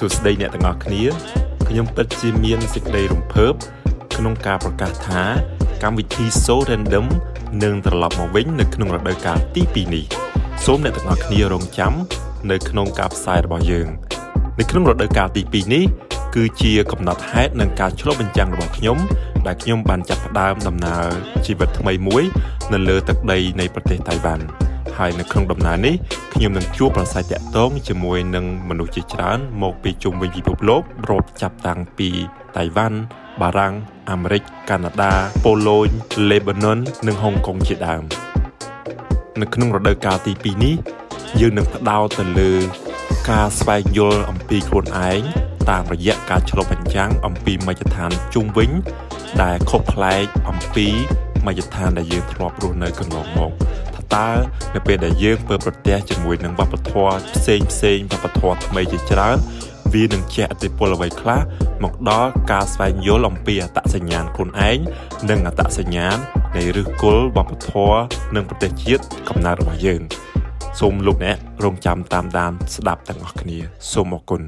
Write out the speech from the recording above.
សួស្តីអ្នកទាំងអស់គ្នាខ្ញុំពិតជាមានសេចក្តីរំភើបក្នុងការប្រកាសថាកម្មវិធី So Random នឹងត្រឡប់មកវិញនៅក្នុងរដូវកាលទី2នេះសូមអ្នកទាំងអស់គ្នារងចាំនៅក្នុងការផ្សាយរបស់យើង នៅក្នុងរដូវកាលទី2នេះគឺជាកំណត់ហេតុនិងការឆ្លុះបញ្ចាំងរបស់ខ្ញុំដែលខ្ញុំបានចាប់ផ្ដើមដំណើរជីវិតថ្មីមួយ នៅលើទឹកដីនៃប្រទេសតៃវ៉ាន់ ហើយនៅក្នុងដំណើរនេះខ្ញុំនឹងជួបប្រស័យតាក់ទងជាមួយនឹងមនុស្សជាច្រើន មកពីជុំវិញពិភពលោករាប់ចាប់តាំងពីតៃវ៉ាន់បារាំងអាមេរិកកាណាដាប៉ូឡូញលេបាណុននិងហុងកុងជាដើមនៅក្នុងរដូវកាលទី2នេះយើងនឹងផ្ដោតទៅលើ ការស្វែងយល់អំពីខ្លួនឯងតាមរយៈការឆ្លុះបញ្ចាំងអំពីមជ្ឈដ្ឋានជុំវិញ ដែលខុសប្លែកអំពីមជ្ឈដ្ឋានដែលយើងធ្លាប់រស់នៅកន្លងមកថា តើនៅពេលដែលយើងពើប្រទះជាមួយនឹងវប្បធម៌ផ្សេងផ្សេងវប្បធម៌ថ្មីជាច្រើនវានឹងជះឥទ្ធិពលអ្វីខ្លះមកដល់ការស្វែងយល់អំពីអត្តសញ្ញាណខ្លួនឯងនិងអត្តសញ្ញាណនៃឫសគល់វប្បធម៌និងប្រទេសជាតិកំណើតរបស់យើង សូមលោកអ្នករងចាំតាមដានស្ដាប់ទាំងអស់គ្នាសូមអរគុណ